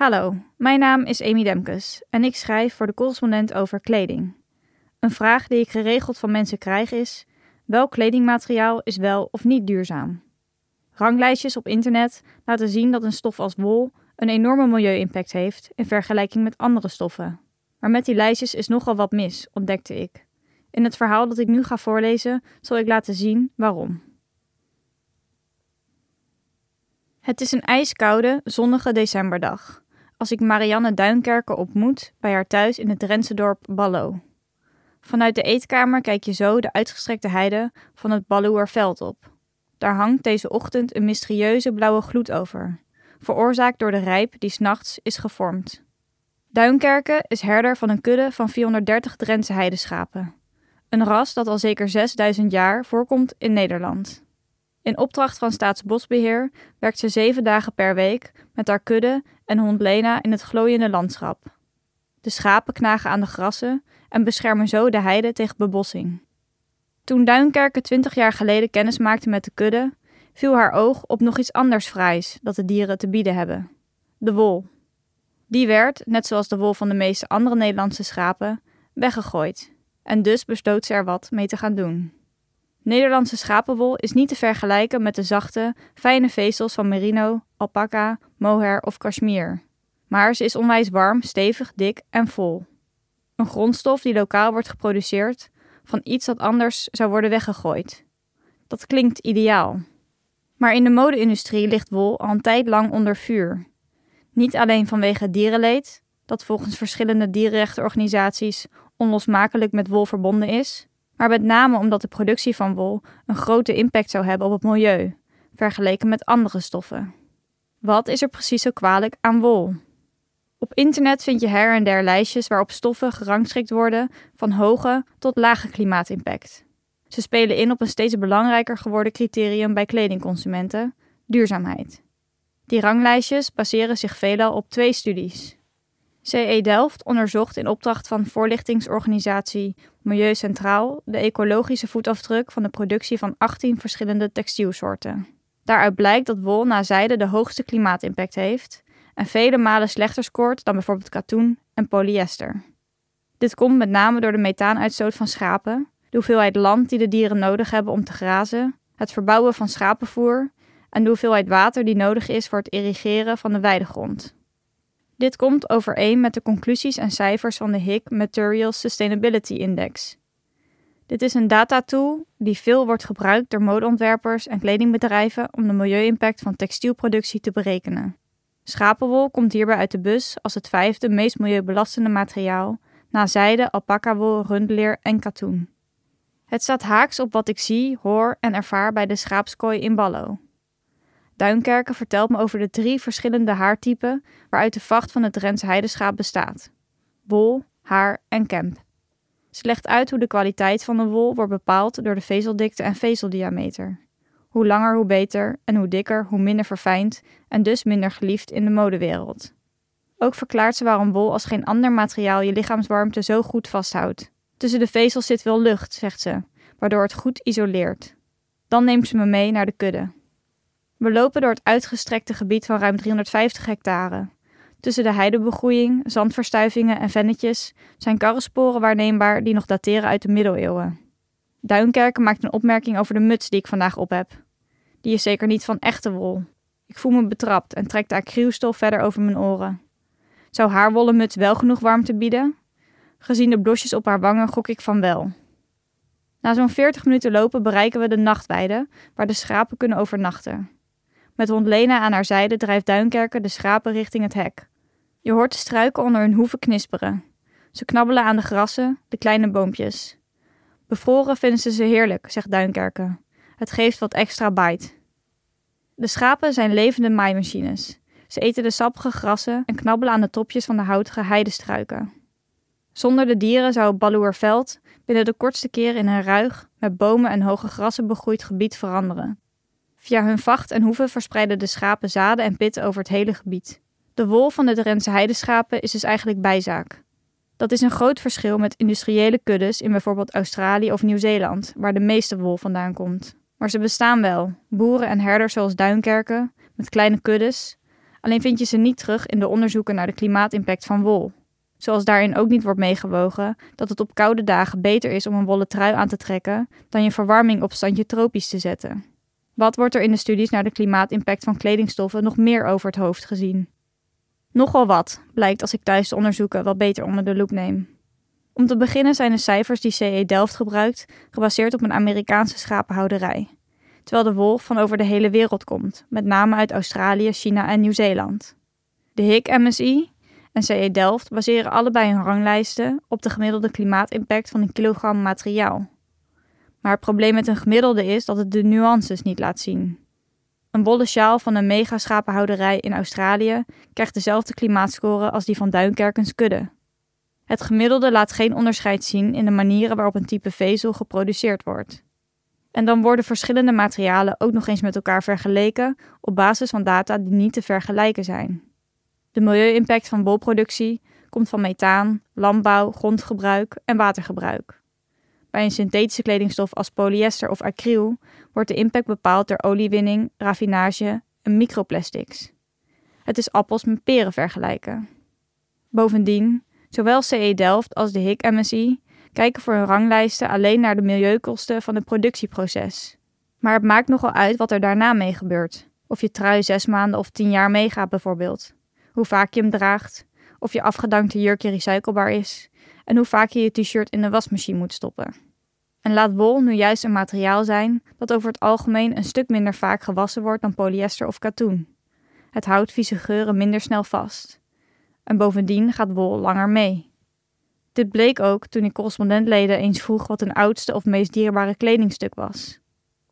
Hallo, mijn naam is Amy Demkes en ik schrijf voor de correspondent over kleding. Een vraag die ik geregeld van mensen krijg is: welk kledingmateriaal is wel of niet duurzaam? Ranglijstjes op internet laten zien dat een stof als wol een enorme milieu-impact heeft in vergelijking met andere stoffen. Maar met die lijstjes is nogal wat mis, ontdekte ik. In het verhaal dat ik nu ga voorlezen, zal ik laten zien waarom. Het is een ijskoude, zonnige decemberdag. Als ik Marianne Duinkerker ontmoet bij haar thuis in het Drentse dorp Ballo. Vanuit de eetkamer kijk je zo de uitgestrekte heide van het Balloerveld op. Daar hangt deze ochtend een mysterieuze blauwe gloed over, veroorzaakt door de rijp die s'nachts is gevormd. Duinkerke is herder van een kudde van 430 Drentse heideschapen. Een ras dat al zeker 6000 jaar voorkomt in Nederland. In opdracht van Staatsbosbeheer werkt ze zeven dagen per week met haar kudde en hond Lena in het glooiende landschap. De schapen knagen aan de grassen en beschermen zo de heide tegen bebossing. Toen Duinkerke twintig jaar geleden kennis maakte met de kudde, viel haar oog op nog iets anders fraais dat de dieren te bieden hebben: de wol. Die werd, net zoals de wol van de meeste andere Nederlandse schapen, weggegooid. En dus besloot ze er wat mee te gaan doen. Nederlandse schapenwol is niet te vergelijken met de zachte, fijne vezels van merino, alpaca, mohair of cashmere. Maar ze is onwijs warm, stevig, dik en vol. Een grondstof die lokaal wordt geproduceerd van iets dat anders zou worden weggegooid. Dat klinkt ideaal. Maar in de mode-industrie ligt wol al een tijd lang onder vuur. Niet alleen vanwege dierenleed, dat volgens verschillende dierenrechtenorganisaties onlosmakelijk met wol verbonden is, maar met name omdat de productie van wol een grote impact zou hebben op het milieu, vergeleken met andere stoffen. Wat is er precies zo kwalijk aan wol? Op internet vind je her en der lijstjes waarop stoffen gerangschikt worden van hoge tot lage klimaatimpact. Ze spelen in op een steeds belangrijker geworden criterium bij kledingconsumenten: duurzaamheid. Die ranglijstjes baseren zich veelal op twee studies. CE Delft onderzocht in opdracht van voorlichtingsorganisatie Milieu Centraal de ecologische voetafdruk van de productie van 18 verschillende textielsoorten. Daaruit blijkt dat wol na zijde de hoogste klimaatimpact heeft en vele malen slechter scoort dan bijvoorbeeld katoen en polyester. Dit komt met name door de methaanuitstoot van schapen, de hoeveelheid land die de dieren nodig hebben om te grazen, het verbouwen van schapenvoer en de hoeveelheid water die nodig is voor het irrigeren van de weidegrond. Dit komt overeen met de conclusies en cijfers van de HIC Materials Sustainability Index. Dit is een datatool die veel wordt gebruikt door modeontwerpers en kledingbedrijven om de milieu-impact van textielproductie te berekenen. Schapenwol komt hierbij uit de bus als het vijfde meest milieubelastende materiaal, na zijde, alpacawol, rundleer en katoen. Het staat haaks op wat ik zie, hoor en ervaar bij de schaapskooi in Ballo. Duinkerken vertelt me over de drie verschillende haartypen waaruit de vacht van het Drentse heideschaap bestaat: wol, haar en kemp. Ze legt uit hoe de kwaliteit van de wol wordt bepaald door de vezeldikte en vezeldiameter. Hoe langer hoe beter en hoe dikker hoe minder verfijnd en dus minder geliefd in de modewereld. Ook verklaart ze waarom wol als geen ander materiaal je lichaamswarmte zo goed vasthoudt. Tussen de vezels zit wel lucht, zegt ze, waardoor het goed isoleert. Dan neemt ze me mee naar de kudde. We lopen door het uitgestrekte gebied van ruim 350 hectare. Tussen de heidebegroeiing, zandverstuivingen en vennetjes zijn karrensporen waarneembaar die nog dateren uit de middeleeuwen. Duinkerken maakt een opmerking over de muts die ik vandaag op heb. Die is zeker niet van echte wol. Ik voel me betrapt en trek de acrylstof verder over mijn oren. Zou haar wollen muts wel genoeg warmte bieden? Gezien de blosjes op haar wangen gok ik van wel. Na zo'n 40 minuten lopen bereiken we de nachtweide, waar de schapen kunnen overnachten. Met hond Lena aan haar zijde drijft Duinkerke de schapen richting het hek. Je hoort de struiken onder hun hoeven knisperen. Ze knabbelen aan de grassen, de kleine boompjes. Bevroren vinden ze ze heerlijk, zegt Duinkerke. Het geeft wat extra bite. De schapen zijn levende maaimachines. Ze eten de sappige grassen en knabbelen aan de topjes van de houtige heidestruiken. Zonder de dieren zou Balloerveld binnen de kortste keren in een ruig, met bomen en hoge grassen begroeid gebied veranderen. Via hun vacht en hoeven verspreiden de schapen zaden en pitten over het hele gebied. De wol van de Drentse heideschapen is dus eigenlijk bijzaak. Dat is een groot verschil met industriële kuddes in bijvoorbeeld Australië of Nieuw-Zeeland, waar de meeste wol vandaan komt. Maar ze bestaan wel, boeren en herders zoals Duinkerken, met kleine kuddes, Alleen vind je ze niet terug in de onderzoeken naar de klimaatimpact van wol. Zoals daarin ook niet wordt meegewogen dat het op koude dagen beter is om een wollen trui aan te trekken dan je verwarming op standje tropisch te zetten. Wat wordt er in de studies naar de klimaatimpact van kledingstoffen nog meer over het hoofd gezien? Nogal wat, blijkt als ik thuis de onderzoeken wat beter onder de loep neem. Om te beginnen zijn de cijfers die CE Delft gebruikt gebaseerd op een Amerikaanse schapenhouderij, terwijl de wol van over de hele wereld komt, met name uit Australië, China en Nieuw-Zeeland. De HIC MSI en CE Delft baseren allebei hun ranglijsten op de gemiddelde klimaatimpact van een kilogram materiaal. Maar het probleem met een gemiddelde is dat het de nuances niet laat zien. Een bolle sjaal van een megaschapenhouderij in Australië krijgt dezelfde klimaatscore als die van Duinkerkens kudde. Het gemiddelde laat geen onderscheid zien in de manieren waarop een type vezel geproduceerd wordt. En dan worden verschillende materialen ook nog eens met elkaar vergeleken op basis van data die niet te vergelijken zijn. De milieu-impact van wolproductie komt van methaan, landbouw, grondgebruik en watergebruik. Bij een synthetische kledingstof als polyester of acryl wordt de impact bepaald door oliewinning, raffinage en microplastics. Het is appels met peren vergelijken. Bovendien, zowel CE Delft als de HIC MSI kijken voor hun ranglijsten alleen naar de milieukosten van het productieproces. Maar het maakt nogal uit wat er daarna mee gebeurt. Of je trui zes maanden of tien jaar meegaat bijvoorbeeld. Hoe vaak je hem draagt. Of je afgedankte jurkje recyclebaar is. En hoe vaak je je t-shirt in de wasmachine moet stoppen. En laat wol nu juist een materiaal zijn dat over het algemeen een stuk minder vaak gewassen wordt dan polyester of katoen. Het houdt vieze geuren minder snel vast. En bovendien gaat wol langer mee. Dit bleek ook toen ik correspondentleden eens vroeg wat hun oudste of meest dierbare kledingstuk was.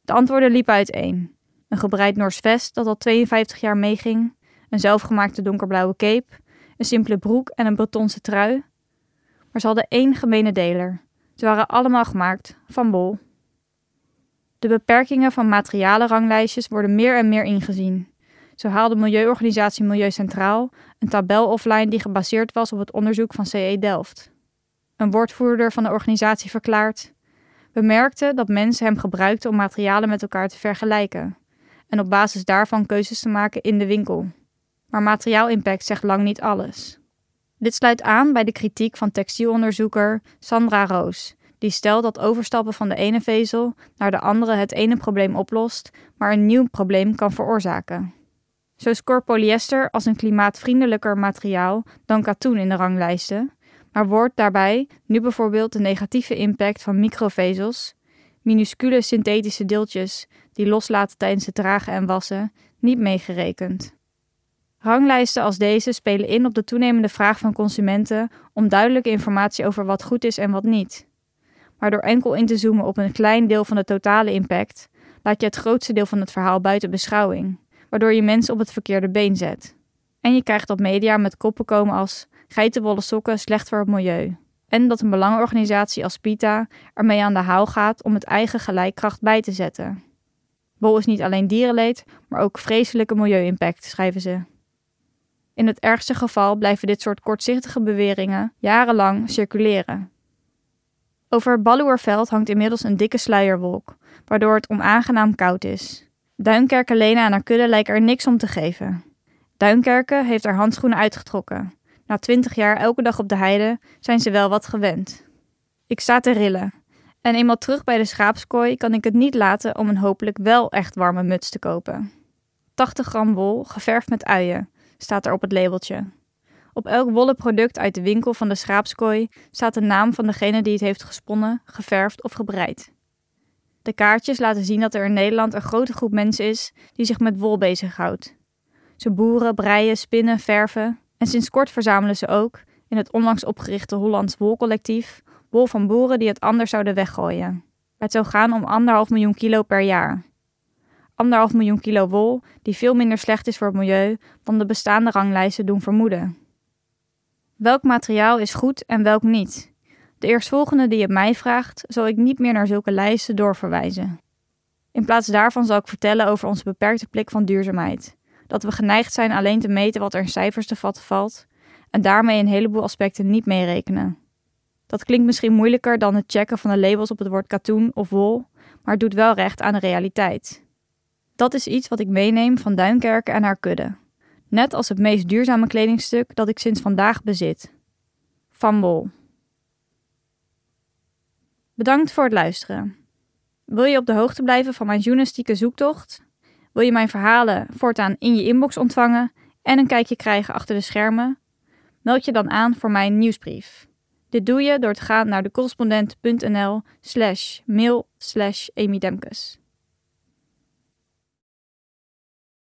De antwoorden liepen uiteen. Een gebreid Noors vest dat al 52 jaar meeging, een zelfgemaakte donkerblauwe cape, een simpele broek en een Bretonse trui. Maar ze hadden één gemene deler. Ze waren allemaal gemaakt van bol. De beperkingen van materialenranglijstjes worden meer en meer ingezien. Zo haalde Milieuorganisatie Milieu Centraal een tabel offline die gebaseerd was op het onderzoek van CE Delft. Een woordvoerder van de organisatie verklaart: We merkten dat mensen hem gebruikten om materialen met elkaar te vergelijken en op basis daarvan keuzes te maken in de winkel. Maar materiaalimpact zegt lang niet alles. Dit sluit aan bij de kritiek van textielonderzoeker Sandra Roos, die stelt dat overstappen van de ene vezel naar de andere het ene probleem oplost, maar een nieuw probleem kan veroorzaken. Zo scoort polyester als een klimaatvriendelijker materiaal dan katoen in de ranglijsten, maar wordt daarbij nu bijvoorbeeld de negatieve impact van microvezels, minuscule synthetische deeltjes die loslaten tijdens het dragen en wassen, niet meegerekend. Ranglijsten als deze spelen in op de toenemende vraag van consumenten om duidelijke informatie over wat goed is en wat niet. Maar door enkel in te zoomen op een klein deel van de totale impact, laat je het grootste deel van het verhaal buiten beschouwing, waardoor je mensen op het verkeerde been zet. En je krijgt dat media met koppen komen als geitenwolle sokken slecht voor het milieu. En dat een belangenorganisatie als PITA ermee aan de haal gaat om het eigen gelijkkracht bij te zetten. Bol is niet alleen dierenleed, maar ook vreselijke milieu-impact, schrijven ze. In het ergste geval blijven dit soort kortzichtige beweringen jarenlang circuleren. Over Balloerveld hangt inmiddels een dikke sluierwolk, waardoor het onaangenaam koud is. Duinkerke Lena en haar kudde lijken er niks om te geven. Duinkerke heeft haar handschoenen uitgetrokken. Na twintig jaar elke dag op de heide zijn ze wel wat gewend. Ik sta te rillen. En eenmaal terug bij de schaapskooi kan ik het niet laten om een hopelijk wel echt warme muts te kopen. 80 gram wol, geverfd met uien, staat er op het labeltje. Op elk wollen product uit de winkel van de schaapskooi staat de naam van degene die het heeft gesponnen, geverfd of gebreid. De kaartjes laten zien dat er in Nederland een grote groep mensen is die zich met wol bezighoudt. Ze boeren, breien, spinnen, verven en sinds kort verzamelen ze ook, in het onlangs opgerichte Hollands Wolcollectief, wol van boeren die het anders zouden weggooien. Het zou gaan om anderhalf miljoen kilo per jaar anderhalf miljoen kilo wol die veel minder slecht is voor het milieu dan de bestaande ranglijsten doen vermoeden. Welk materiaal is goed en welk niet? De eerstvolgende die je mij vraagt, zal ik niet meer naar zulke lijsten doorverwijzen. In plaats daarvan zal ik vertellen over onze beperkte blik van duurzaamheid. Dat we geneigd zijn alleen te meten wat er in cijfers te vatten valt en daarmee een heleboel aspecten niet meerekenen. Dat klinkt misschien moeilijker dan het checken van de labels op het woord katoen of wol, maar het doet wel recht aan de realiteit. Dat is iets wat ik meeneem van Duinkerken en haar kudde. Net als het meest duurzame kledingstuk dat ik sinds vandaag bezit. Van. Bedankt voor het luisteren. Wil je op de hoogte blijven van mijn journalistieke zoektocht? Wil je mijn verhalen voortaan in je inbox ontvangen en een kijkje krijgen achter de schermen? Meld je dan aan voor mijn nieuwsbrief. Dit doe je door te gaan naar de correspondent.nl slash mail slash.